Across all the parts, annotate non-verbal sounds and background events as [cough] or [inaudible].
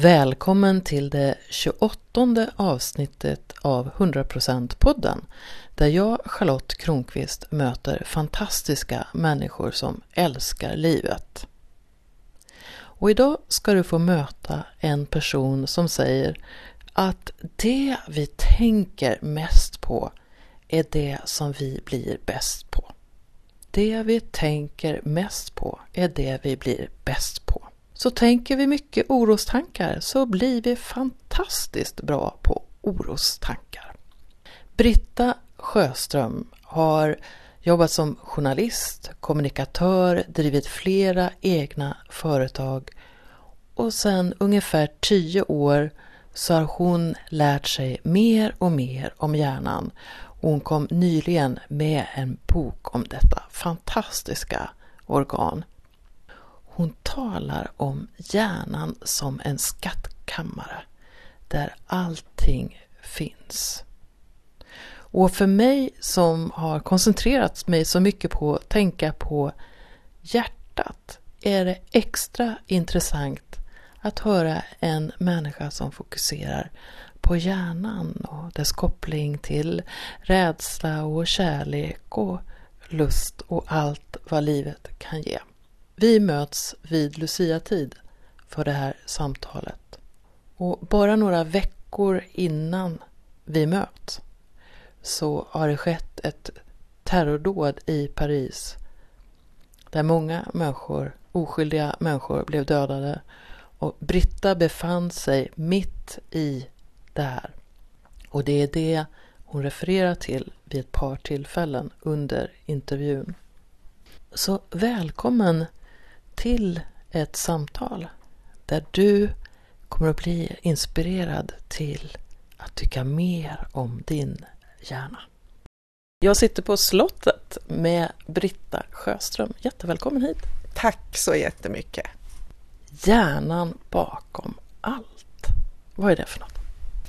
Välkommen till det 28 avsnittet av 100%-podden där jag, Charlotte Kronqvist, möter fantastiska människor som älskar livet. Och idag ska du få möta en person som säger att det vi tänker mest på är det som vi blir bäst på. Det vi tänker mest på är det vi blir bäst på. Så tänker vi mycket orostankar så blir vi fantastiskt bra på orostankar. Britta Sjöström har jobbat som journalist, kommunikatör, drivit flera egna företag och sedan ungefär tio år så har hon lärt sig mer och mer om hjärnan. Hon kom nyligen med en bok om detta fantastiska organ. Hon talar om hjärnan som en skattkammare där allting finns. Och för mig som har koncentrerat mig så mycket på att tänka på hjärtat är det extra intressant att höra en människa som fokuserar på hjärnan och dess koppling till rädsla och kärlek och lust och allt vad livet kan ge. Vi möts vid Lucia-tid för det här samtalet. Och bara några veckor innan vi möts så har det skett ett terrordåd i Paris där många människor, oskyldiga människor blev dödade och Britta befann sig mitt i det här. Och det är det hon refererar till vid ett par tillfällen under intervjun. Så välkommen till ett samtal där du kommer att bli inspirerad till att tycka mer om din hjärna. Jag sitter på slottet med Britta Sjöström. Jättevälkommen hit! Tack så jättemycket! Hjärnan bakom allt. Vad är det för något?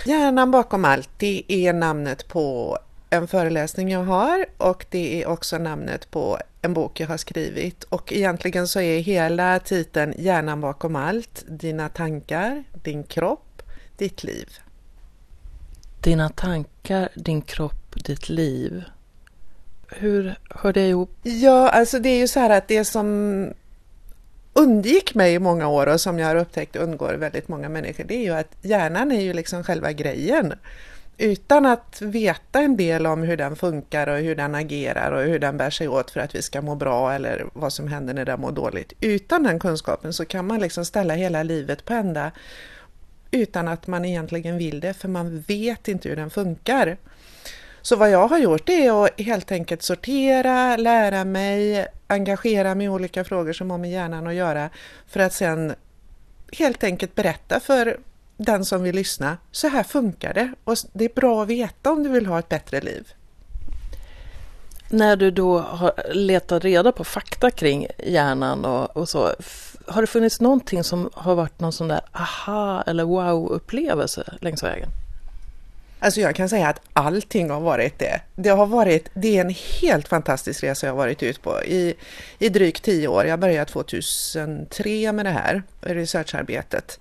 Hjärnan bakom allt, det är namnet på en föreläsning jag har och det är också namnet på en bok jag har skrivit och egentligen så är hela titeln Hjärnan bakom allt, dina tankar, din kropp, ditt liv. Dina tankar, din kropp, ditt liv. Hur hör det ihop? Ja, alltså det är ju så här att det som undgick mig i många år och som jag har upptäckt undgår väldigt många människor, det är ju att hjärnan är ju liksom själva grejen utan att veta en del om hur den funkar och hur den agerar och hur den bär sig åt för att vi ska må bra eller vad som händer när den mår dåligt. Utan den kunskapen så kan man liksom ställa hela livet på ända utan att man egentligen vill det, för man vet inte hur den funkar. Så vad jag har gjort är att helt enkelt sortera, lära mig, engagera mig i olika frågor som har med hjärnan att göra för att sen helt enkelt berätta för den som vill lyssna, så här funkar det och det är bra att veta om du vill ha ett bättre liv. När du då har letat reda på fakta kring hjärnan och, och så, har det funnits någonting som har varit någon sån där aha eller wow-upplevelse längs vägen? Alltså jag kan säga att allting har varit det. Det har varit, det är en helt fantastisk resa jag har varit ut på i, i drygt tio år. Jag började 2003 med det här researcharbetet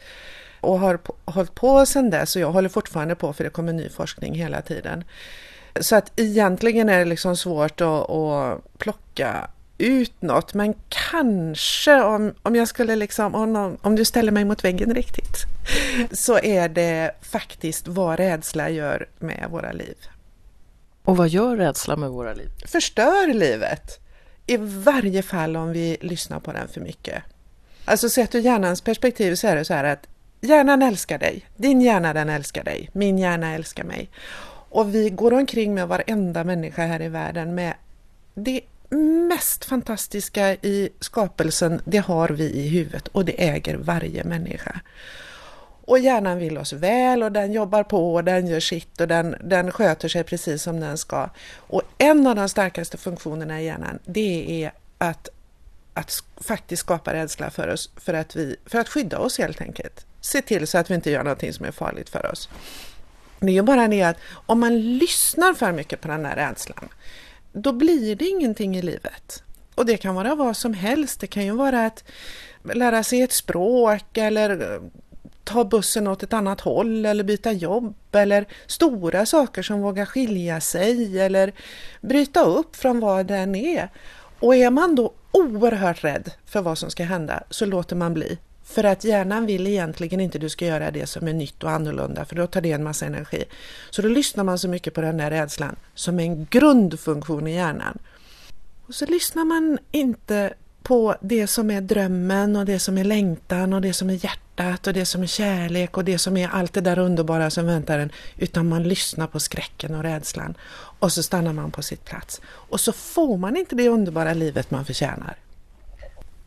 och har hållit på sedan dess och jag håller fortfarande på för det kommer ny forskning hela tiden. Så att egentligen är det liksom svårt att, att plocka ut något, men kanske om, om jag skulle liksom, om, om du ställer mig mot väggen riktigt, [laughs] så är det faktiskt vad rädsla gör med våra liv. Och vad gör rädsla med våra liv? Förstör livet. I varje fall om vi lyssnar på den för mycket. Alltså sett ur hjärnans perspektiv så är det så här att Hjärnan älskar dig, din hjärna den älskar dig, min hjärna älskar mig. Och vi går omkring med varenda människa här i världen med det mest fantastiska i skapelsen, det har vi i huvudet och det äger varje människa. Och hjärnan vill oss väl och den jobbar på och den gör sitt och den, den sköter sig precis som den ska. Och en av de starkaste funktionerna i hjärnan, det är att, att faktiskt skapa rädsla för oss, för att, vi, för att skydda oss helt enkelt se till så att vi inte gör någonting som är farligt för oss. Det är ju bara det att om man lyssnar för mycket på den här rädslan, då blir det ingenting i livet. Och det kan vara vad som helst. Det kan ju vara att lära sig ett språk eller eh, ta bussen åt ett annat håll eller byta jobb eller stora saker som vågar skilja sig eller bryta upp från vad den är. Och är man då oerhört rädd för vad som ska hända så låter man bli. För att hjärnan vill egentligen inte du ska göra det som är nytt och annorlunda för då tar det en massa energi. Så då lyssnar man så mycket på den där rädslan som är en grundfunktion i hjärnan. Och så lyssnar man inte på det som är drömmen och det som är längtan och det som är hjärtat och det som är kärlek och det som är allt det där underbara som väntar en. Utan man lyssnar på skräcken och rädslan. Och så stannar man på sitt plats. Och så får man inte det underbara livet man förtjänar.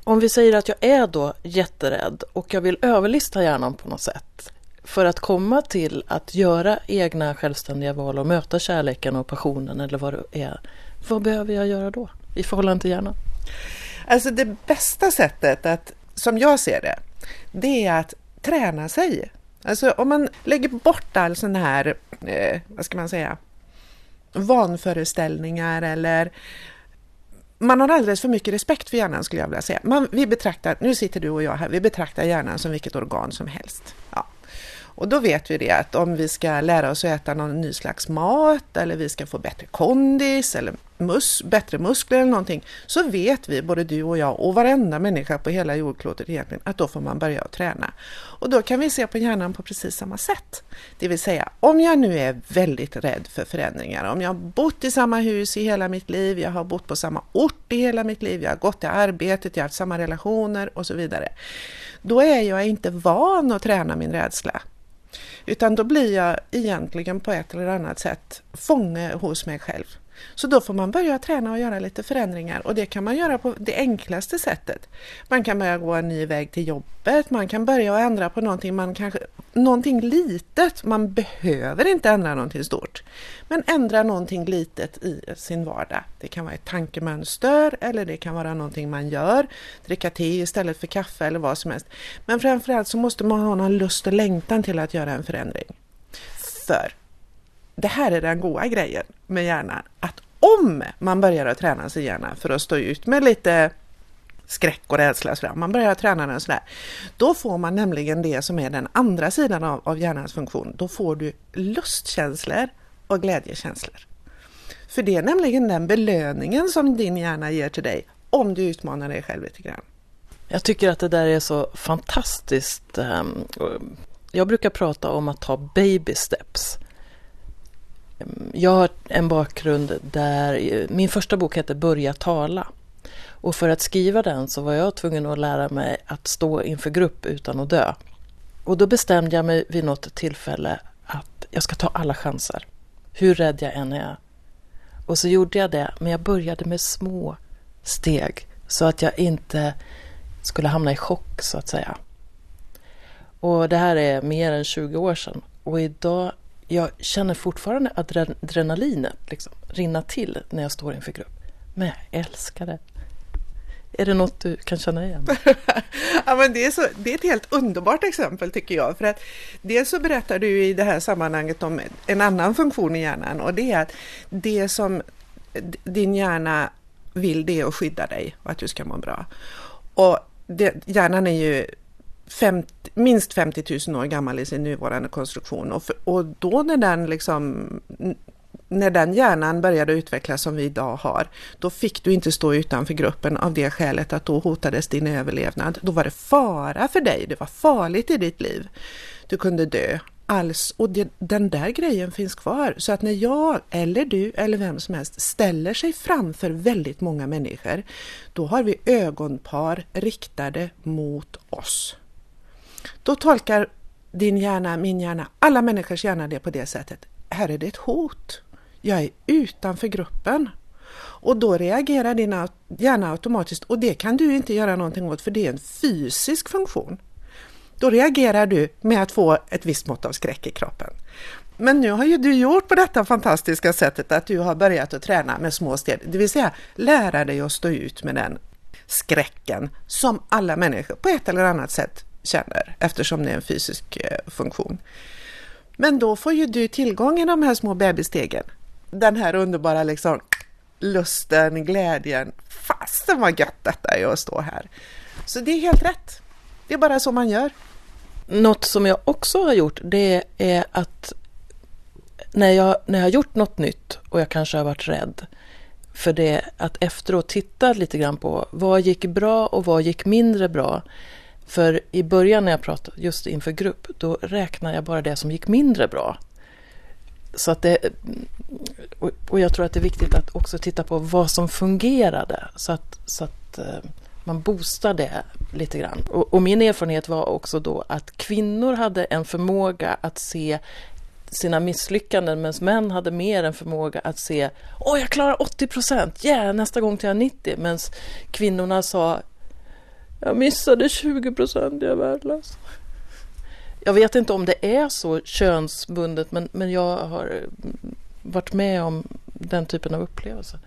Om vi säger att jag är då jätterädd och jag vill överlista hjärnan på något sätt för att komma till att göra egna självständiga val och möta kärleken och passionen eller vad det är. Vad behöver jag göra då i förhållande till hjärnan? Alltså det bästa sättet att, som jag ser det, det är att träna sig. Alltså om man lägger bort all sån här, eh, vad ska man säga, vanföreställningar eller man har alldeles för mycket respekt för hjärnan skulle jag vilja säga. Man, vi betraktar, nu sitter du och jag här, vi betraktar hjärnan som vilket organ som helst. Ja. Och då vet vi det att om vi ska lära oss att äta någon ny slags mat eller vi ska få bättre kondis eller mus bättre muskler eller någonting så vet vi, både du och jag och varenda människa på hela jordklotet egentligen, att då får man börja att träna. Och då kan vi se på hjärnan på precis samma sätt. Det vill säga, om jag nu är väldigt rädd för förändringar, om jag har bott i samma hus i hela mitt liv, jag har bott på samma ort i hela mitt liv, jag har gått till arbetet, jag har haft samma relationer och så vidare. Då är jag inte van att träna min rädsla. Utan då blir jag egentligen på ett eller annat sätt fånge hos mig själv. Så då får man börja träna och göra lite förändringar och det kan man göra på det enklaste sättet. Man kan börja gå en ny väg till jobbet, man kan börja ändra på någonting, man kanske, någonting litet. Man behöver inte ändra någonting stort, men ändra någonting litet i sin vardag. Det kan vara ett tankemönster eller det kan vara någonting man gör, dricka te istället för kaffe eller vad som helst. Men framförallt så måste man ha någon lust och längtan till att göra en förändring. För det här är den goda grejen med hjärnan, att om man börjar att träna sin hjärna för att stå ut med lite skräck och rädsla, sådär. man börjar träna den sådär, då får man nämligen det som är den andra sidan av, av hjärnans funktion. Då får du lustkänslor och glädjekänslor. För det är nämligen den belöningen som din hjärna ger till dig om du utmanar dig själv lite grann. Jag tycker att det där är så fantastiskt. Ehm, jag brukar prata om att ta baby steps. Jag har en bakgrund där min första bok heter Börja tala. Och för att skriva den så var jag tvungen att lära mig att stå inför grupp utan att dö. Och då bestämde jag mig vid något tillfälle att jag ska ta alla chanser. Hur rädd jag än är. Och så gjorde jag det, men jag började med små steg så att jag inte skulle hamna i chock så att säga. Och det här är mer än 20 år sedan. Och idag jag känner fortfarande adrenalinet liksom, rinna till när jag står inför grupp. Men jag älskar det. Är det något du kan känna igen? [laughs] ja, men det, är så, det är ett helt underbart exempel tycker jag. För att dels så berättar du i det här sammanhanget om en annan funktion i hjärnan och det är att det som din hjärna vill det är att skydda dig och att du ska må bra. Och det, hjärnan är ju 50, minst 50 000 år gammal i sin nuvarande konstruktion och, för, och då när den liksom när den hjärnan började utvecklas som vi idag har, då fick du inte stå utanför gruppen av det skälet att då hotades din överlevnad. Då var det fara för dig, det var farligt i ditt liv. Du kunde dö alls och det, den där grejen finns kvar. Så att när jag eller du eller vem som helst ställer sig framför väldigt många människor, då har vi ögonpar riktade mot oss. Då tolkar din hjärna, min hjärna, alla människors hjärna det på det sättet. Här är det ett hot. Jag är utanför gruppen. Och då reagerar din hjärna automatiskt och det kan du inte göra någonting åt för det är en fysisk funktion. Då reagerar du med att få ett visst mått av skräck i kroppen. Men nu har ju du gjort på detta fantastiska sättet att du har börjat att träna med små steg, det vill säga lära dig att stå ut med den skräcken som alla människor på ett eller annat sätt känner eftersom det är en fysisk eh, funktion. Men då får ju du tillgång i de här små bebisstegen. Den här underbara liksom lusten, glädjen. Fasen vad gött detta är att stå här. Så det är helt rätt. Det är bara så man gör. Något som jag också har gjort det är att när jag, när jag har gjort något nytt och jag kanske har varit rädd för det, att efteråt titta lite grann på vad gick bra och vad gick mindre bra. För i början när jag pratade just inför grupp, då räknade jag bara det som gick mindre bra. Så att det, och jag tror att det är viktigt att också titta på vad som fungerade så att, så att eh, man boostar det lite grann. Och, och, min erfarenhet var också då att kvinnor hade en förmåga att se sina misslyckanden medan män hade mer en förmåga att se Åh, jag klarar 80 procent, yeah, nästa gång till jag 90. Medan kvinnorna sa jag missade 20 procent, jag är värdelös. Jag vet inte om det är så könsbundet men, men jag har varit med om den typen av upplevelser.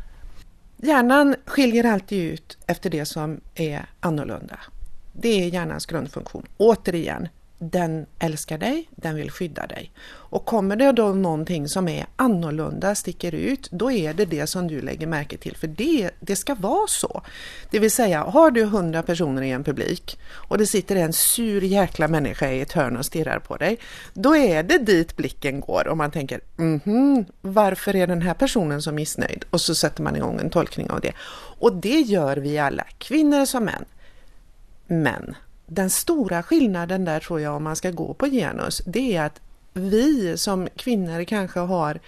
Hjärnan skiljer alltid ut efter det som är annorlunda. Det är hjärnans grundfunktion. Återigen, den älskar dig, den vill skydda dig. Och kommer det då någonting som är annorlunda, sticker ut, då är det det som du lägger märke till. För det, det ska vara så. Det vill säga, har du hundra personer i en publik och det sitter en sur jäkla människa i ett hörn och stirrar på dig, då är det dit blicken går och man tänker, mhm, varför är den här personen så missnöjd? Och så sätter man igång en tolkning av det. Och det gör vi alla, kvinnor som män. Men den stora skillnaden där tror jag om man ska gå på genus, det är att vi som kvinnor kanske har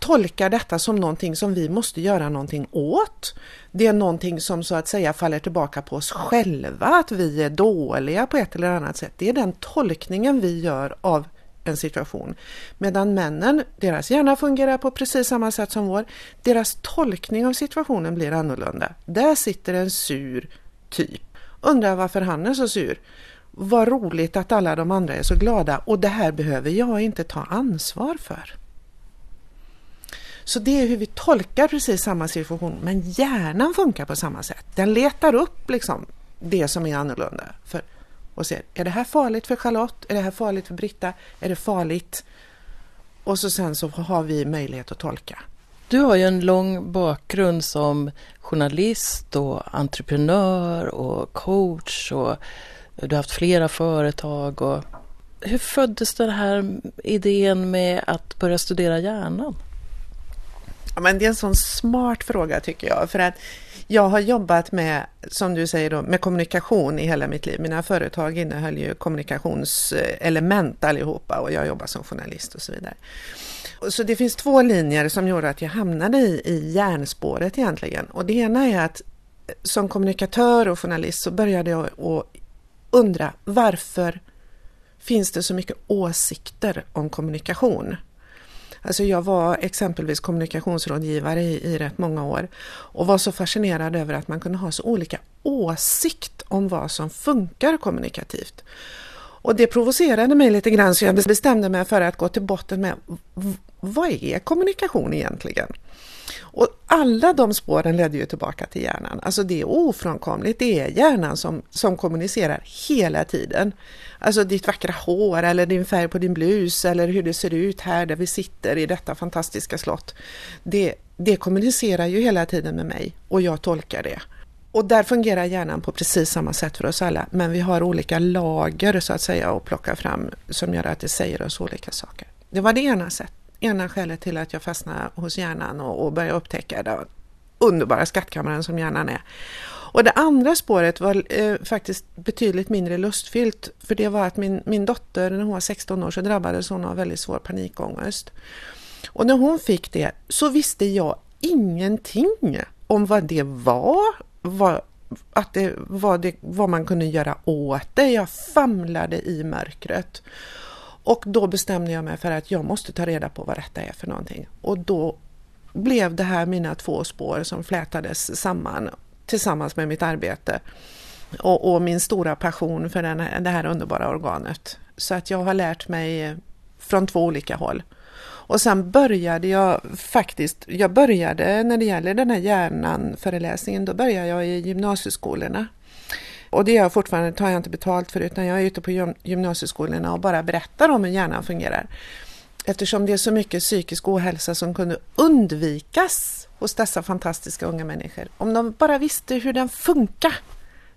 tolkar detta som någonting som vi måste göra någonting åt. Det är någonting som så att säga faller tillbaka på oss själva, att vi är dåliga på ett eller annat sätt. Det är den tolkningen vi gör av en situation. Medan männen, deras hjärna fungerar på precis samma sätt som vår. Deras tolkning av situationen blir annorlunda. Där sitter en sur typ Undrar varför han är så sur. Vad roligt att alla de andra är så glada och det här behöver jag inte ta ansvar för. Så det är hur vi tolkar precis samma situation, men hjärnan funkar på samma sätt. Den letar upp liksom det som är annorlunda för, och ser, är det här farligt för Charlotte? Är det här farligt för Britta? Är det farligt? Och så sen så har vi möjlighet att tolka. Du har ju en lång bakgrund som journalist och entreprenör och coach och du har haft flera företag. Och hur föddes den här idén med att börja studera hjärnan? Ja, men det är en sån smart fråga tycker jag. För att jag har jobbat med, som du säger, då, med kommunikation i hela mitt liv. Mina företag innehöll ju kommunikationselement allihopa och jag jobbar som journalist och så vidare. Så det finns två linjer som gjorde att jag hamnade i, i järnspåret egentligen. Och det ena är att eh, som kommunikatör och journalist så började jag att undra varför finns det så mycket åsikter om kommunikation? Alltså jag var exempelvis kommunikationsrådgivare i, i rätt många år och var så fascinerad över att man kunde ha så olika åsikt om vad som funkar kommunikativt. Och det provocerade mig lite grann så jag bestämde mig för att gå till botten med vad är kommunikation egentligen? Och alla de spåren ledde ju tillbaka till hjärnan. Alltså det är ofrånkomligt, det är hjärnan som, som kommunicerar hela tiden. Alltså ditt vackra hår eller din färg på din blus eller hur det ser ut här där vi sitter i detta fantastiska slott. Det, det kommunicerar ju hela tiden med mig och jag tolkar det. Och där fungerar hjärnan på precis samma sätt för oss alla, men vi har olika lager så att säga att plocka fram som gör att det säger oss olika saker. Det var det ena, sättet ena skälet till att jag fastnade hos hjärnan och, och började upptäcka den underbara skattkammaren som hjärnan är. Och det andra spåret var eh, faktiskt betydligt mindre lustfyllt, för det var att min, min dotter, när hon var 16 år, så drabbades hon av väldigt svår panikångest. Och när hon fick det så visste jag ingenting om vad det var, vad, att det, vad, det, vad man kunde göra åt det. Jag famlade i mörkret. Och då bestämde jag mig för att jag måste ta reda på vad detta är för någonting. Och då blev det här mina två spår som flätades samman tillsammans med mitt arbete och, och min stora passion för den, det här underbara organet. Så att jag har lärt mig från två olika håll. Och sen började jag faktiskt, jag började när det gäller den här hjärnan-föreläsningen, då började jag i gymnasieskolorna. Och det gör jag fortfarande, tar jag inte betalt för, utan jag är ute på gymnasieskolorna och bara berättar om hur hjärnan fungerar. Eftersom det är så mycket psykisk ohälsa som kunde undvikas hos dessa fantastiska unga människor. Om de bara visste hur den funkar.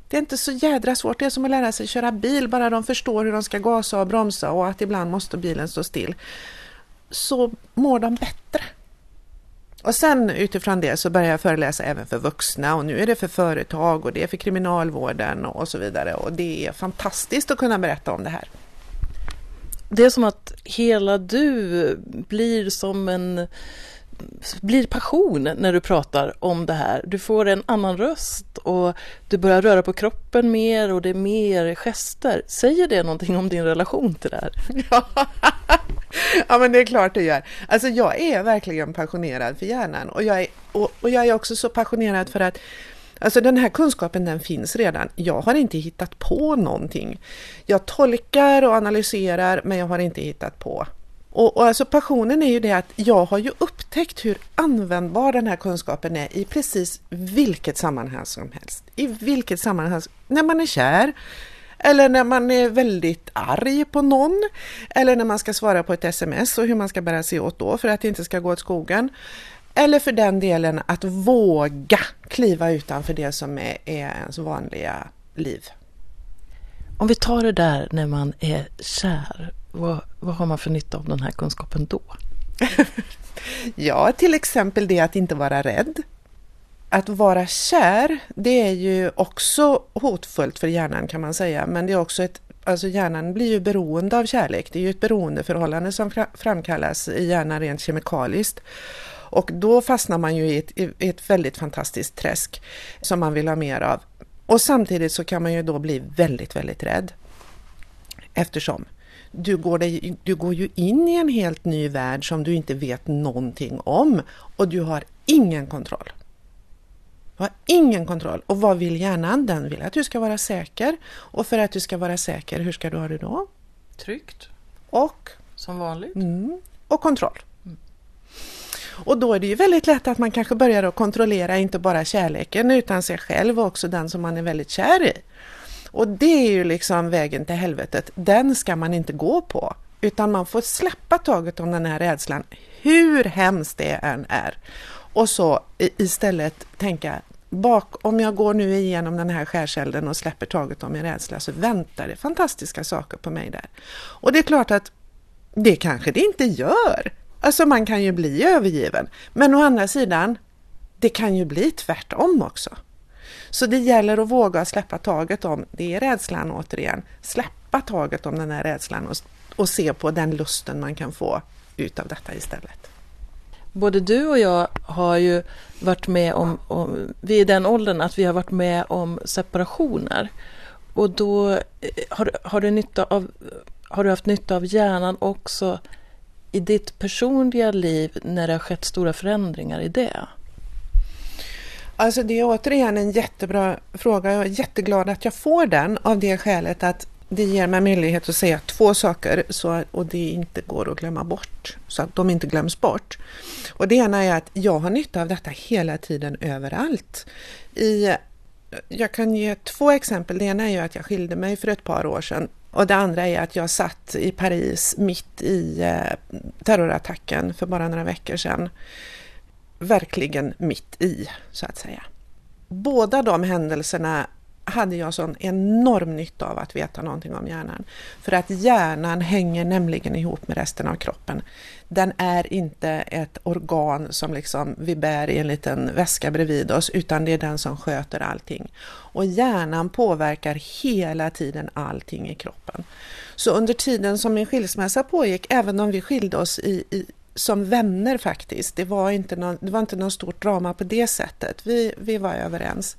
Det är inte så jädra svårt, det är som att lära sig köra bil, bara de förstår hur de ska gasa och bromsa och att ibland måste bilen stå still. Så mår de bättre. Och sen utifrån det så började jag föreläsa även för vuxna och nu är det för företag och det är för kriminalvården och så vidare och det är fantastiskt att kunna berätta om det här. Det är som att hela du blir som en blir passion när du pratar om det här. Du får en annan röst och du börjar röra på kroppen mer och det är mer gester. Säger det någonting om din relation till det här? [laughs] Ja, men det är klart det gör. Alltså jag är verkligen passionerad för hjärnan och jag är, och, och jag är också så passionerad för att Alltså den här kunskapen den finns redan. Jag har inte hittat på någonting. Jag tolkar och analyserar men jag har inte hittat på. Och, och alltså passionen är ju det att jag har ju upptäckt hur användbar den här kunskapen är i precis vilket sammanhang som helst. I vilket sammanhang, när man är kär, eller när man är väldigt arg på någon, eller när man ska svara på ett sms och hur man ska bära sig åt då för att det inte ska gå åt skogen. Eller för den delen att våga kliva utanför det som är, är ens vanliga liv. Om vi tar det där när man är kär, vad, vad har man för nytta av den här kunskapen då? [laughs] ja, till exempel det att inte vara rädd. Att vara kär, det är ju också hotfullt för hjärnan kan man säga, men det är också ett Alltså hjärnan blir ju beroende av kärlek. Det är ju ett beroendeförhållande som framkallas i hjärnan rent kemikaliskt. Och då fastnar man ju i ett, i ett väldigt fantastiskt träsk som man vill ha mer av. Och samtidigt så kan man ju då bli väldigt, väldigt rädd. Eftersom du går, dig, du går ju in i en helt ny värld som du inte vet någonting om och du har ingen kontroll. Du har ingen kontroll. Och vad vill hjärnan? Den vill att du ska vara säker. Och för att du ska vara säker, hur ska du ha det då? Tryggt. Och? Som vanligt. Mm, och kontroll. Mm. Och då är det ju väldigt lätt att man kanske börjar att kontrollera inte bara kärleken utan sig själv och också den som man är väldigt kär i. Och det är ju liksom vägen till helvetet. Den ska man inte gå på. Utan man får släppa taget om den här rädslan, hur hemskt det än är. Och så istället tänka, bak, om jag går nu igenom den här skärselden och släpper taget om min rädsla så väntar det fantastiska saker på mig där. Och det är klart att det kanske det inte gör. Alltså man kan ju bli övergiven. Men å andra sidan, det kan ju bli tvärtom också. Så det gäller att våga släppa taget om, det är rädslan återigen, släppa taget om den här rädslan och, och se på den lusten man kan få utav detta istället. Både du och jag har ju varit med om, om vi är i den åldern att vi har varit med om separationer. Och då eh, har, har, du nytta av, har du haft nytta av hjärnan också i ditt personliga liv när det har skett stora förändringar i det? Alltså det är återigen en jättebra fråga. Jag är jätteglad att jag får den av det skälet att det ger mig möjlighet att säga två saker så, och det inte går att glömma bort, så att de inte glöms bort. Och det ena är att jag har nytta av detta hela tiden överallt. I, jag kan ge två exempel. Det ena är ju att jag skilde mig för ett par år sedan och det andra är att jag satt i Paris mitt i eh, terrorattacken för bara några veckor sedan. Verkligen mitt i, så att säga. Båda de händelserna hade jag sån enorm nytta av att veta någonting om hjärnan. För att hjärnan hänger nämligen ihop med resten av kroppen. Den är inte ett organ som liksom vi bär i en liten väska bredvid oss, utan det är den som sköter allting. Och hjärnan påverkar hela tiden allting i kroppen. Så under tiden som min skilsmässa pågick, även om vi skilde oss i, i som vänner faktiskt, det var inte någon, det var inte någon stort drama på det sättet, vi, vi var överens.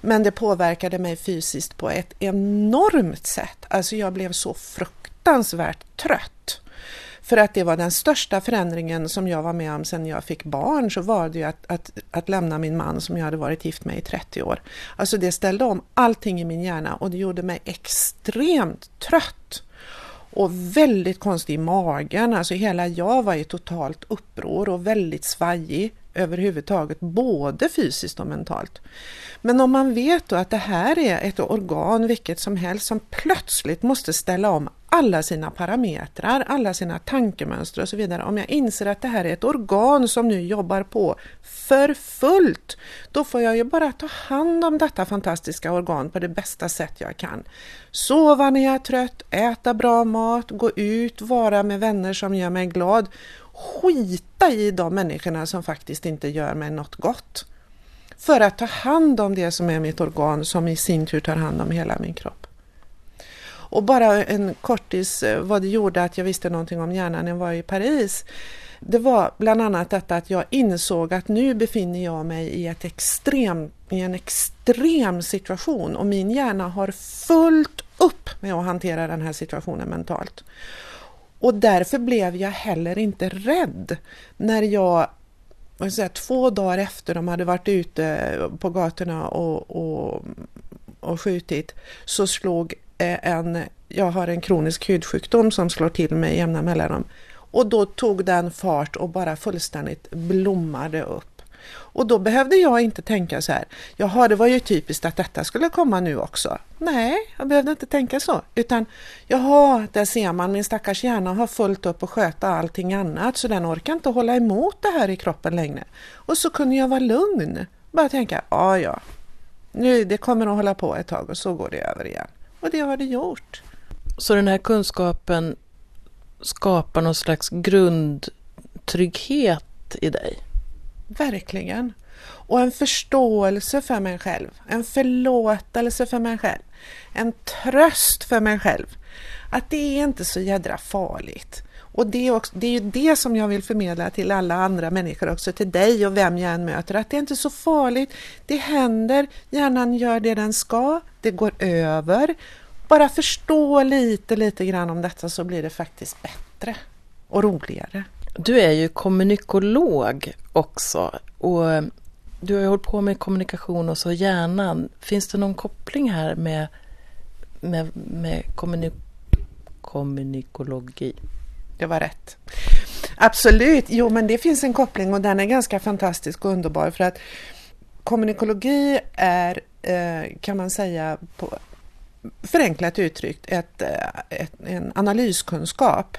Men det påverkade mig fysiskt på ett enormt sätt. Alltså jag blev så fruktansvärt trött. För att det var den största förändringen som jag var med om sedan jag fick barn så var det ju att, att, att lämna min man som jag hade varit gift med i 30 år. Alltså det ställde om allting i min hjärna och det gjorde mig extremt trött och väldigt konstig i magen. Alltså hela jag var i totalt uppror och väldigt svajig överhuvudtaget, både fysiskt och mentalt. Men om man vet då att det här är ett organ, vilket som helst, som plötsligt måste ställa om alla sina parametrar, alla sina tankemönster och så vidare. Om jag inser att det här är ett organ som nu jobbar på för fullt, då får jag ju bara ta hand om detta fantastiska organ på det bästa sätt jag kan. Sova när jag är trött, äta bra mat, gå ut, vara med vänner som gör mig glad. Skita i de människorna som faktiskt inte gör mig något gott. För att ta hand om det som är mitt organ som i sin tur tar hand om hela min kropp. Och bara en kortis eh, vad det gjorde att jag visste någonting om hjärnan när jag var i Paris. Det var bland annat detta att jag insåg att nu befinner jag mig i, ett extrem, i en extrem situation och min hjärna har fullt upp med att hantera den här situationen mentalt. Och därför blev jag heller inte rädd när jag säga, två dagar efter de hade varit ute på gatorna och, och, och skjutit så slog eh, en, jag har en kronisk hudsjukdom som slår till mig jämna mellanrum. Och då tog den fart och bara fullständigt blommade upp. Och då behövde jag inte tänka så här, jaha det var ju typiskt att detta skulle komma nu också. Nej, jag behövde inte tänka så, utan jaha, där ser man min stackars hjärna har fullt upp och sköta allting annat så den orkar inte hålla emot det här i kroppen längre. Och så kunde jag vara lugn, bara tänka, ja ja, nu det kommer att hålla på ett tag och så går det över igen. Och det har det gjort. Så den här kunskapen skapar någon slags grundtrygghet i dig? Verkligen. Och en förståelse för mig själv, en förlåtelse för mig själv, en tröst för mig själv. Att det är inte så jädra farligt. Och det är, också, det är ju det som jag vill förmedla till alla andra människor också, till dig och vem jag än möter, att det är inte så farligt. Det händer, hjärnan gör det den ska, det går över. Bara förstå lite, lite grann om detta så blir det faktiskt bättre och roligare. Du är ju kommunikolog också och du har ju hållit på med kommunikation och så hjärnan. Finns det någon koppling här med, med, med kommunik kommunikologi? Det var rätt. Absolut, jo men det finns en koppling och den är ganska fantastisk och underbar för att kommunikologi är, eh, kan man säga, på förenklat uttryckt, ett, eh, ett, en analyskunskap.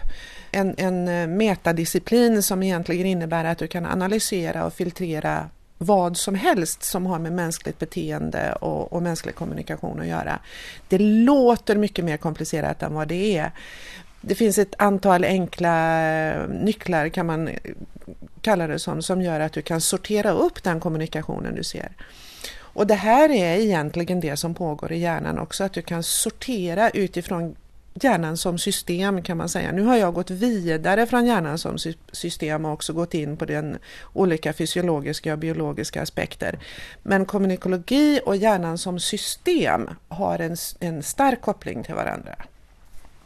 En, en eh, metadisciplin som egentligen innebär att du kan analysera och filtrera vad som helst som har med mänskligt beteende och, och, mänsklig kommunikation att göra. Det låter mycket mer komplicerat än vad det är. Det finns ett antal enkla eh, nycklar kan man eh, kalla det som, som gör att du kan sortera upp den kommunikationen du ser. Och det här är egentligen det som pågår i hjärnan också, att du kan sortera utifrån hjärnan som system kan man säga. Nu har jag gått vidare från hjärnan som system och också gått in på den olika fysiologiska och biologiska aspekter. Men kommunikologi och hjärnan som system har en, en stark koppling till varandra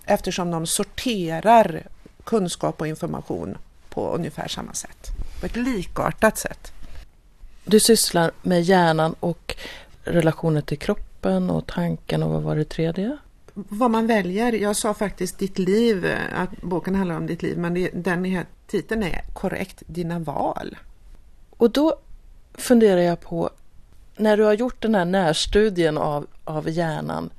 eftersom de sorterar kunskap och information på ungefär samma sätt, på ett likartat sätt. Du sysslar med hjärnan och relationen till kroppen och tanken och vad var det tredje? Vad man väljer. Jag sa faktiskt ditt liv, att boken handlar om ditt liv, men det, den här titeln är korrekt, dina val. Och då funderar jag på, när du har gjort den här närstudien av, av hjärnan,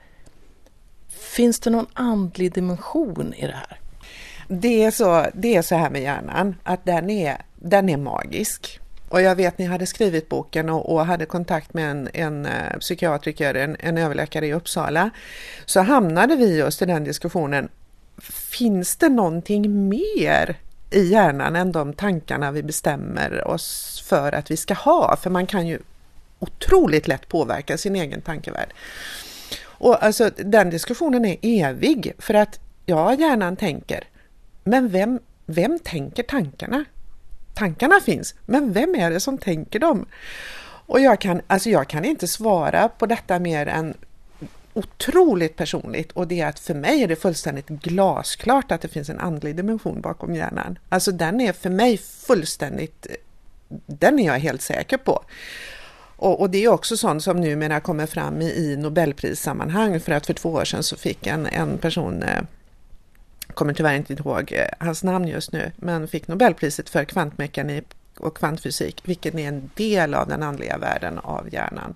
finns det någon andlig dimension i det här? Det är så, det är så här med hjärnan, att den är, den är magisk. Och jag vet ni hade skrivit boken och, och hade kontakt med en, en eh, psykiatriker, en, en överläkare i Uppsala. Så hamnade vi just i den diskussionen. Finns det någonting mer i hjärnan än de tankarna vi bestämmer oss för att vi ska ha? För man kan ju otroligt lätt påverka sin egen tankevärld. Och alltså den diskussionen är evig för att ja, hjärnan tänker. Men vem, vem tänker tankarna? Tankarna finns, men vem är det som tänker dem? Och jag kan, alltså jag kan inte svara på detta mer än otroligt personligt och det är att för mig är det fullständigt glasklart att det finns en andlig dimension bakom hjärnan. Alltså den är för mig fullständigt, den är jag helt säker på. Och, och det är också sånt som numera kommer fram i, i Nobelprissammanhang för att för två år sedan så fick en, en person eh, kommer tyvärr inte ihåg eh, hans namn just nu, men fick Nobelpriset för kvantmekanik och kvantfysik, vilket är en del av den andliga världen av hjärnan.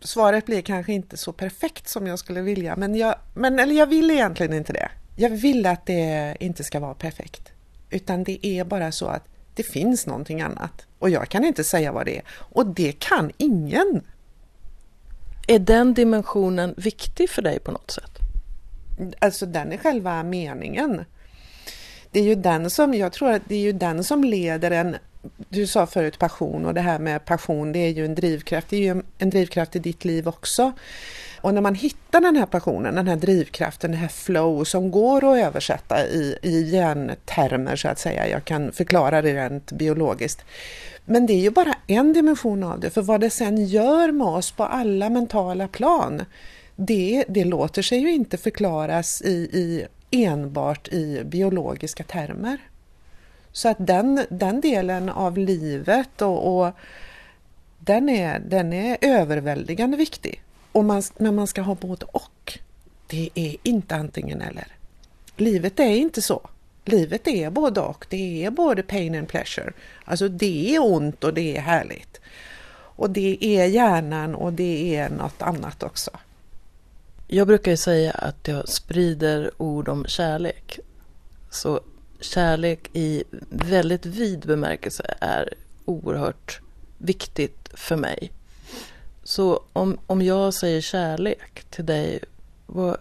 Svaret blir kanske inte så perfekt som jag skulle vilja, men jag, men, eller jag vill egentligen inte det. jag vill att det inte ska vara perfekt. Utan det är bara så att det finns någonting annat. Och jag kan inte säga vad det är. Och det kan ingen. Är den dimensionen viktig för dig på något sätt? Alltså den är själva meningen. Det är ju den som, jag tror att det är ju den som leder en du sa förut passion och det här med passion det är ju en drivkraft, det är ju en drivkraft i ditt liv också. Och när man hittar den här passionen, den här drivkraften, det här flow som går att översätta i, i hjärntermer så att säga, jag kan förklara det rent biologiskt. Men det är ju bara en dimension av det, för vad det sen gör med oss på alla mentala plan, det, det låter sig ju inte förklaras i, i enbart i biologiska termer. Så att den, den delen av livet och, och den, är, den är överväldigande viktig. Och man, men man ska ha både och. Det är inte antingen eller. Livet är inte så. Livet är både och. Det är både pain and pleasure. Alltså det är ont och det är härligt. Och det är hjärnan och det är något annat också. Jag brukar ju säga att jag sprider ord om kärlek. Så kärlek i väldigt vid bemärkelse är oerhört viktigt för mig. Så om, om jag säger kärlek till dig, vad,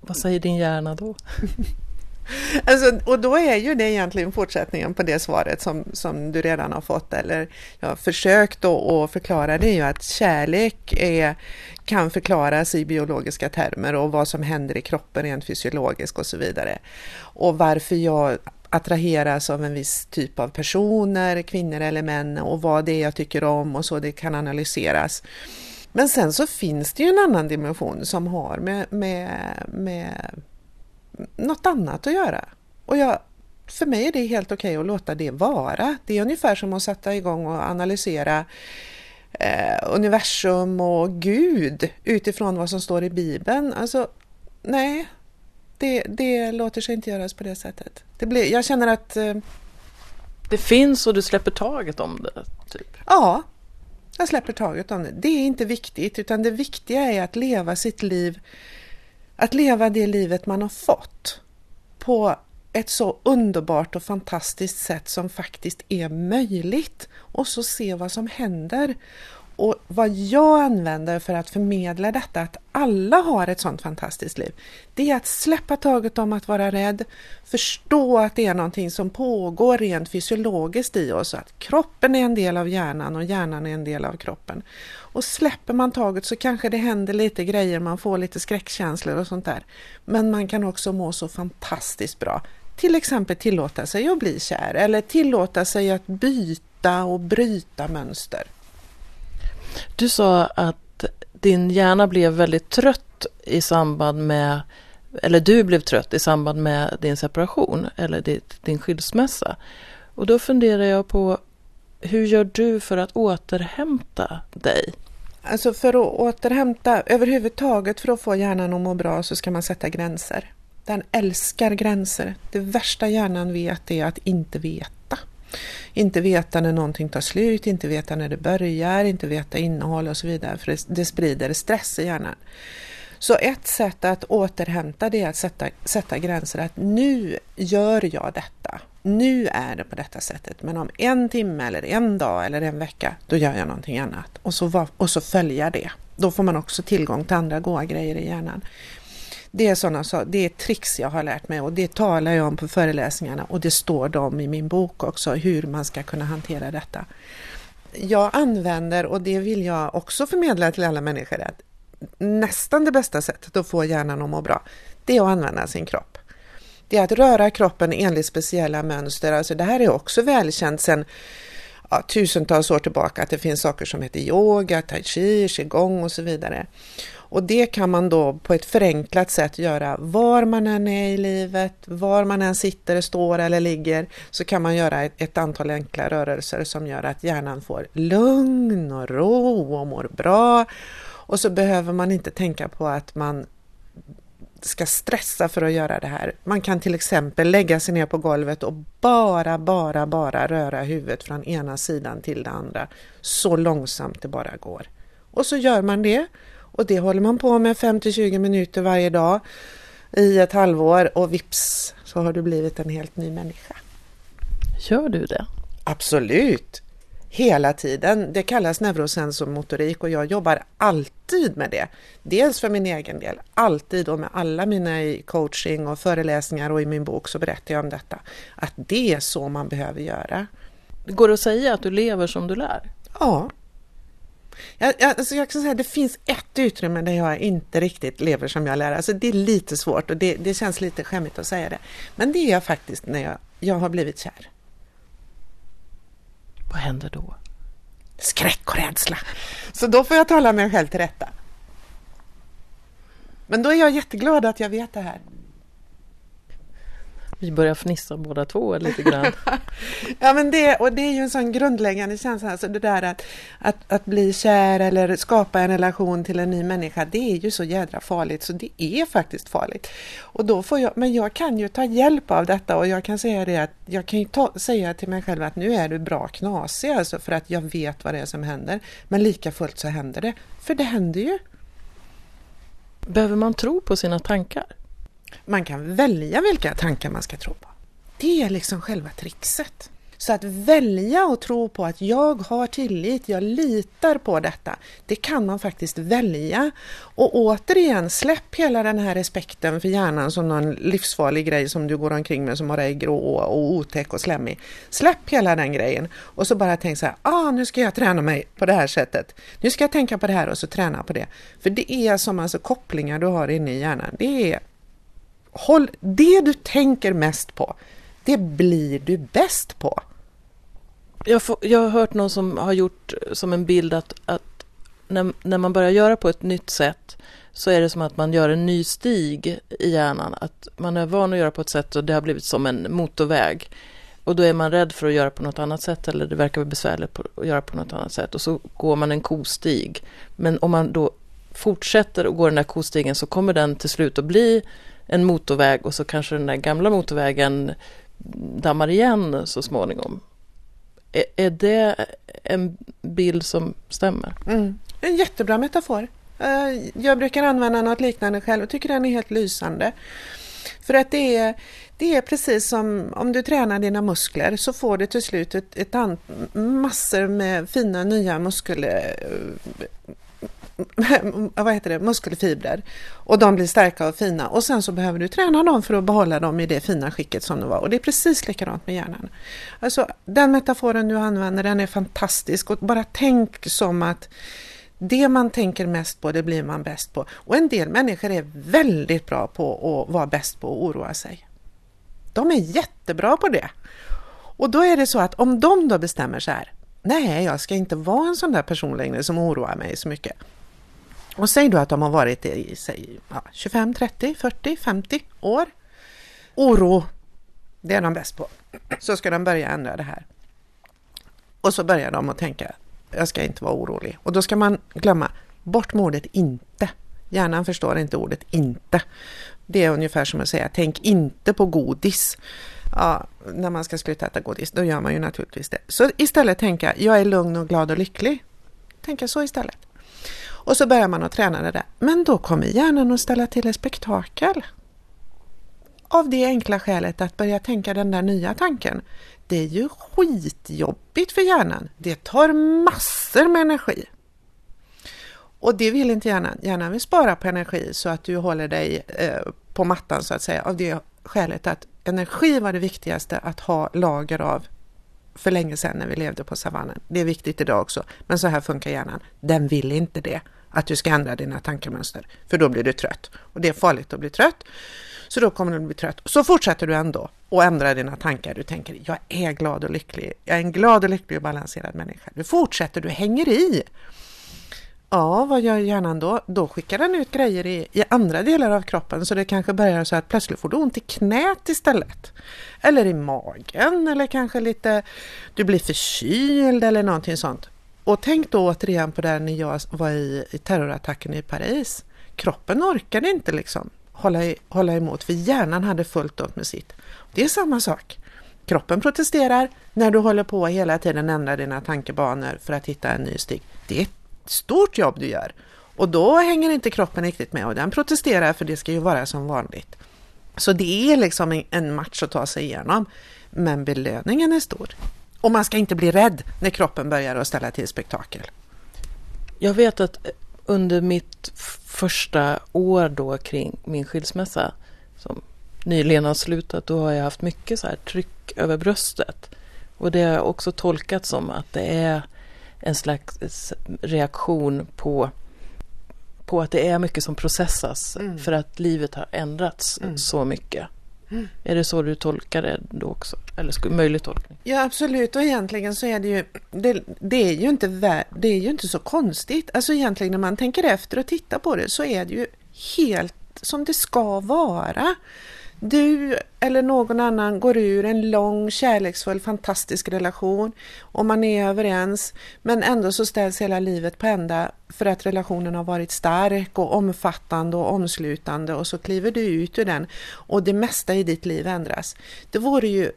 vad säger din hjärna då? [laughs] [laughs] Alltså, och då är ju det egentligen fortsättningen på det svaret som, som du redan har fått eller jag har försökt att förklara det är ju att kärlek är, kan förklaras i biologiska termer och vad som händer i kroppen rent fysiologiskt och så vidare. Och varför jag attraheras av en viss typ av personer, kvinnor eller män och vad det är jag tycker om och så, det kan analyseras. Men sen så finns det ju en annan dimension som har med, med, med något annat att göra. Och jag, för mig är det helt okej okay att låta det vara. Det är ungefär som att sätta igång och analysera eh, universum och Gud utifrån vad som står i Bibeln. Alltså, nej, det, det låter sig inte göras på det sättet. Det blir, jag känner att... Eh, det finns och du släpper taget om det? Typ. Ja, jag släpper taget om det. Det är inte viktigt, utan det viktiga är att leva sitt liv, att leva det livet man har fått på ett så underbart och fantastiskt sätt som faktiskt är möjligt och så se vad som händer. Och vad jag använder för att förmedla detta, att alla har ett sånt fantastiskt liv, det är att släppa taget om att vara rädd, förstå att det är någonting som pågår rent fysiologiskt i oss, att kroppen är en del av hjärnan och hjärnan är en del av kroppen. Och släpper man taget så kanske det händer lite grejer, man får lite skräckkänslor och sånt där. Men man kan också må så fantastiskt bra. Till exempel tillåta sig att bli kär eller tillåta sig att byta och bryta mönster. Du sa att din hjärna blev väldigt trött i samband med, eller du blev trött i samband med din separation eller din skilsmässa. Och då funderar jag på, hur gör du för att återhämta dig? Alltså för att återhämta, överhuvudtaget för att få hjärnan att må bra så ska man sätta gränser. Den älskar gränser. Det värsta hjärnan vet är att inte veta. Inte veta när någonting tar slut, inte veta när det börjar, inte veta innehåll och så vidare, för det, sprider stress i hjärnan. Så ett sätt att återhämta det är att sätta, sätta gränser, att nu gör jag detta. Nu är det på detta sättet, men om en timme eller en dag eller en vecka, då gör jag någonting annat. Och så, och så följa det. Då får man också tillgång till andra goa grejer i hjärnan. Det är sådana så, det är tricks jag har lärt mig och det talar jag om på föreläsningarna och det står de i min bok också, hur man ska kunna hantera detta. Jag använder, och det vill jag också förmedla till alla människor, att nästan det bästa sättet att få hjärnan att må bra, det är att använda sin kropp. Det är att röra kroppen enligt speciella mönster. Alltså det här är också välkänt sedan ja, tusentals år tillbaka att det finns saker som heter yoga, tai chi, qigong och så vidare. Och det kan man då på ett förenklat sätt göra var man än är i livet, var man än sitter, står eller ligger, så kan man göra ett, ett antal enkla rörelser som gör att hjärnan får lugn och ro och mår bra. Och så behöver man inte tänka på att man ska stressa för att göra det här. Man kan till exempel lägga sig ner på golvet och bara, bara, bara röra huvudet från ena sidan till den andra så långsamt det bara går. Och så gör man det och det håller man på med 5 20 minuter varje dag. i ett halvår och vips så har du blivit en helt ny människa. Gör du det? Absolut! Hela tiden. Det kallas neurosensormotorik och jag jobbar alltid med det. Dels för min egen del, alltid och med alla mina i coaching och föreläsningar och i min bok så berättar jag om detta. Att det är så man behöver göra. Går det att säga att du lever som du lär? Ja. Jag, jag, alltså jag kan säga att det finns ett utrymme där jag inte riktigt lever som jag lär. Alltså det är lite svårt och det, det känns lite skämmigt att säga det. Men det är jag faktiskt när jag, jag har blivit kär. Vad händer då? Skräck och rädsla. Så då får jag tala mig själv till rätta. Men då är jag jätteglad att jag vet det här. Vi börjar fnissa båda två lite grann. [laughs] ja, men det, och det är ju en sån grundläggande känsla, alltså det där att, att, att bli kär eller skapa en relation till en ny människa, det är ju så jädra farligt, så det är faktiskt farligt. Och då får jag, men jag kan ju ta hjälp av detta och jag kan säga det att jag kan ju ta, säga till mig själv att nu är du bra knasig alltså för att jag vet vad det är som händer. Men lika fullt så händer det, för det händer ju. Behöver man tro på sina tankar? Man kan välja vilka tankar man ska tro på. Det är liksom själva trixet. Så att välja och tro på att jag har tillit, jag litar på detta, det kan man faktiskt välja. Och återigen, släpp hela den här respekten för hjärnan som någon livsfarlig grej som du går omkring med som bara är grå och otäck och slemmig. Släpp hela den grejen och så bara tänk så här, ah, nu ska jag träna mig på det här sättet. Nu ska jag tänka på det här och så träna på det. För det är som alltså kopplingar du har inne i hjärnan. Det är håll, det du tänker mest på, det blir du bäst på. Jag, får, jag har hört någon som har gjort som en bild att, att när, när man börjar göra på ett nytt sätt så är det som att man gör en ny stig i hjärnan. Att man är van att göra på ett sätt och det har blivit som en motorväg. Och då är man rädd för att göra på något annat sätt eller det verkar besvärligt att göra på något annat sätt. Och så går man en kostig. Men om man då fortsätter att gå den där kostigen så kommer den till slut att bli en motorväg och så kanske den där gamla motorvägen dammar igen så småningom. Är, är det en bild som stämmer? Mm. En jättebra metafor. Eh, jag brukar använda något liknande själv och tycker den är helt lysande. För att det är, det är precis som om du tränar dina muskler så får du till slut ett, ett massor med fina nya muskel, eh, [laughs] vad heter det, muskelfibrer och de blir starka och fina och sen så behöver du träna dem för att behålla dem i det fina skicket som de var och det är precis likadant med hjärnan. Alltså den metaforen du använder den är fantastisk och bara tänk som att det man tänker mest på, det blir man bäst på. Och en del människor är väldigt bra på att vara bäst på att oroa sig. De är jättebra på det. Och då är det så att om de då bestämmer så här, nej, jag ska inte vara en sån där person längre som oroar mig så mycket. Och säg då att de har varit i säg, 25, 30, 40, 50 år. Oro, det är de bäst på. Så ska de börja ändra det här. Och så börjar de att tänka, jag ska inte vara orolig. Och då ska man glömma, bort med ordet inte. Hjärnan förstår inte ordet inte. Det är ungefär som att säga, tänk inte på godis. Ja, när man ska sluta äta godis, då gör man ju naturligtvis det. Så istället tänka, jag är lugn och glad och lycklig. Tänka så istället. Och så börjar man att träna det där. Men då kommer hjärnan att ställa till ett spektakel. Av det enkla skälet att börja tänka den där nya tanken. Det är ju skitjobbigt för hjärnan. Det tar massor med energi. Och det vill inte hjärnan. Hjärnan vill spara på energi så att du håller dig eh, på mattan så att säga. Av det skälet att energi var det viktigaste att ha lager av för länge sedan när vi levde på savannen. Det är viktigt idag också, men så här funkar hjärnan. Den vill inte det, att du ska ändra dina tankemönster, för då blir du trött. Och det är farligt att bli trött, så då kommer du bli trött. Så fortsätter du ändå och ändrar dina tankar. Du tänker, jag är glad och lycklig. Jag är en glad och lycklig och balanserad människa. Du fortsätter, du hänger i. Ja, vad gör hjärnan då? Då skickar den ut grejer i, i andra delar av kroppen så det kanske börjar så att plötsligt får du ont i knät istället. Eller i magen eller kanske lite, du blir förkyld eller någonting sånt. Och tänk då återigen på det när jag var i, i terrorattacken i Paris. Kroppen orkade inte liksom hålla, i, hålla emot för hjärnan hade fullt upp med sitt. Det är samma sak. Kroppen protesterar när du håller på hela tiden ändra dina tankebanor för att hitta en ny stig. Det är stort jobb du gör. Och då hänger inte kroppen riktigt med och den protesterar för det ska ju vara som vanligt. Så det är liksom en match att ta sig igenom. Men belöningen är stor. Och man ska inte bli rädd när kroppen börjar att ställa till spektakel. Jag vet att under mitt första år då kring min skilsmässa som nyligen har slutat, då har jag haft mycket så här tryck över bröstet. Och det har jag också tolkat som att det är en slags reaktion på, på att det är mycket som processas mm. för att livet har ändrats mm. så mycket. Mm. Är det så du tolkar det då också? Eller möjlig tolkning? Ja absolut och egentligen så är det ju det, det, är ju inte det är ju inte så konstigt. Alltså egentligen när man tänker efter och tittar på det så är det ju helt som det ska vara du eller någon annan går ur en lång, kärleksfull, fantastisk relation och man är överens men ändå så ställs hela livet på ända för att relationen har varit stark och omfattande och omslutande och så kliver du ut ur den och det mesta i ditt liv ändras. Det vore ju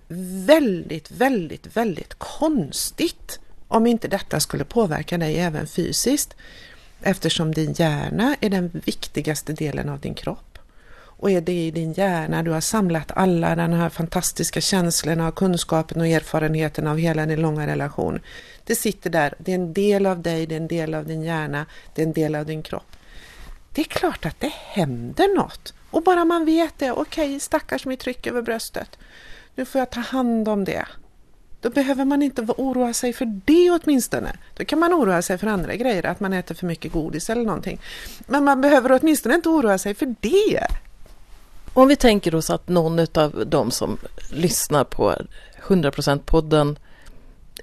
väldigt, väldigt, väldigt konstigt om inte detta skulle påverka dig även fysiskt eftersom din hjärna är den viktigaste delen av din kropp och är det i din hjärna du har samlat alla de här fantastiska känslorna och kunskapen och erfarenheten av hela din långa relation. Det sitter där, det är en del av dig, det är en del av din hjärna, det är en del av din kropp. Det är klart att det händer något och bara man vet det, okej okay, stackars mitt tryck över bröstet, nu får jag ta hand om det. Då behöver man inte oroa sig för det åtminstone. Då kan man oroa sig för andra grejer, att man äter för mycket godis eller någonting. Men man behöver åtminstone inte oroa sig för det. Om vi tänker oss att någon av de som lyssnar på 100%-podden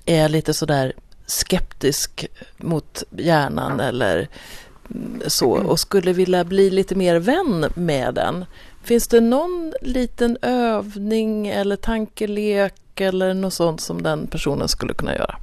är lite sådär skeptisk mot hjärnan eller så och skulle vilja bli lite mer vän med den. Finns det någon liten övning eller tankelek eller något sånt som den personen skulle kunna göra?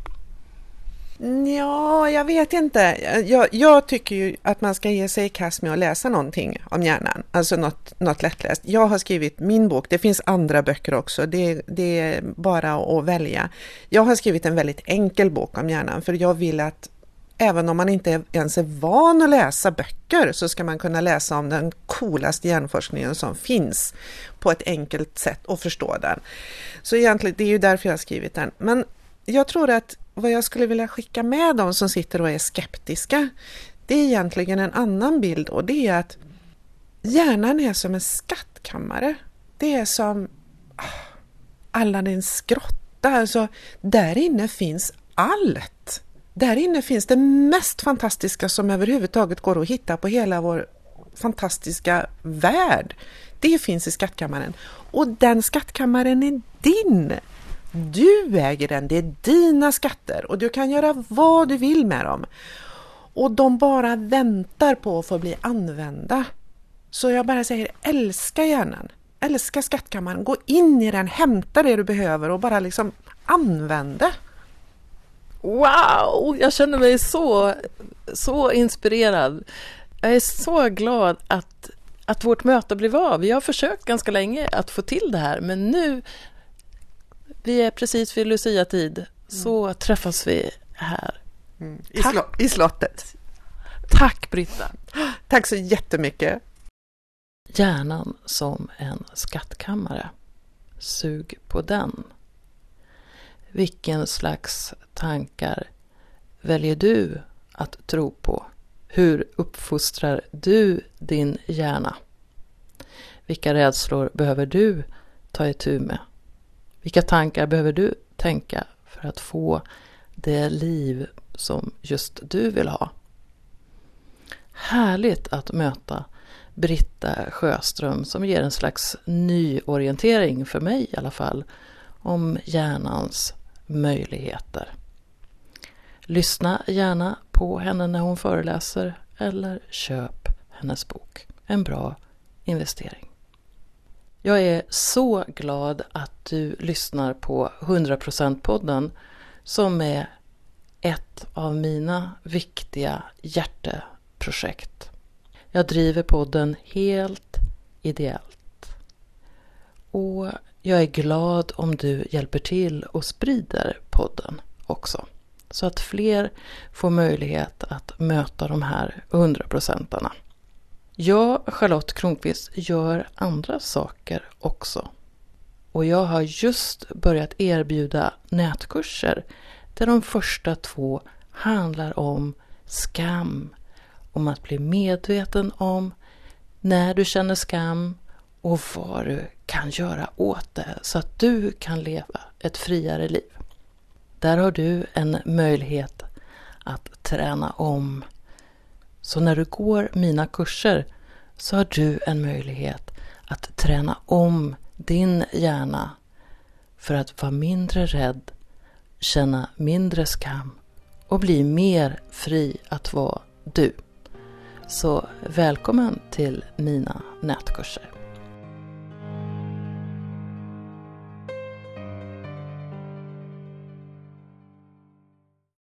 Ja, jag vet inte. Jag, jag, tycker ju att man ska ge sig i kast med att läsa någonting om hjärnan, alltså något, något lättläst. Jag har skrivit min bok, det finns andra böcker också, det, det är bara att välja. Jag har skrivit en väldigt enkel bok om hjärnan, för jag vill att även om man inte ens är van att läsa böcker så ska man kunna läsa om den coolaste hjärnforskningen som finns på ett enkelt sätt och förstå den. Så egentligen, det är ju därför jag har skrivit den. Men jag tror att vad jag skulle vilja skicka med dem som sitter och är skeptiska, det är egentligen en annan bild och det är att hjärnan är som en skattkammare. Det är som ah, Aladdins grotta, alltså där inne finns allt. Där inne finns det mest fantastiska som överhuvudtaget går att hitta på hela vår fantastiska värld. Det finns i skattkammaren och den skattkammaren är din. Du äger den, det är dina skatter och du kan göra vad du vill med dem. Och de bara väntar på att få bli använda. Så jag bara säger älska hjärnan, älska skattkammaren, gå in i den, hämta det du behöver och bara liksom använda. Wow, jag känner mig så, så inspirerad. Jag är så glad att, att vårt möte blev av. Vi har försökt ganska länge att få till det här, men nu vi är precis vid Lucia-tid, mm. så träffas vi här. Mm. I, sl I slottet. Tack Britta. Tack så jättemycket. Hjärnan som en skattkammare. Sug på den. Vilken slags tankar väljer du att tro på? Hur uppfostrar du din hjärna? Vilka rädslor behöver du ta itu med? Vilka tankar behöver du tänka för att få det liv som just du vill ha? Härligt att möta Britta Sjöström som ger en slags nyorientering, för mig i alla fall, om hjärnans möjligheter. Lyssna gärna på henne när hon föreläser eller köp hennes bok. En bra investering. Jag är så glad att du lyssnar på 100%-podden som är ett av mina viktiga hjärteprojekt. Jag driver podden helt ideellt. Och jag är glad om du hjälper till och sprider podden också. Så att fler får möjlighet att möta de här 100 procentarna. Jag, Charlotte Kronqvist, gör andra saker också. Och jag har just börjat erbjuda nätkurser där de första två handlar om skam, om att bli medveten om när du känner skam och vad du kan göra åt det så att du kan leva ett friare liv. Där har du en möjlighet att träna om. Så när du går mina kurser så har du en möjlighet att träna om din hjärna för att vara mindre rädd, känna mindre skam och bli mer fri att vara du. Så välkommen till mina nätkurser.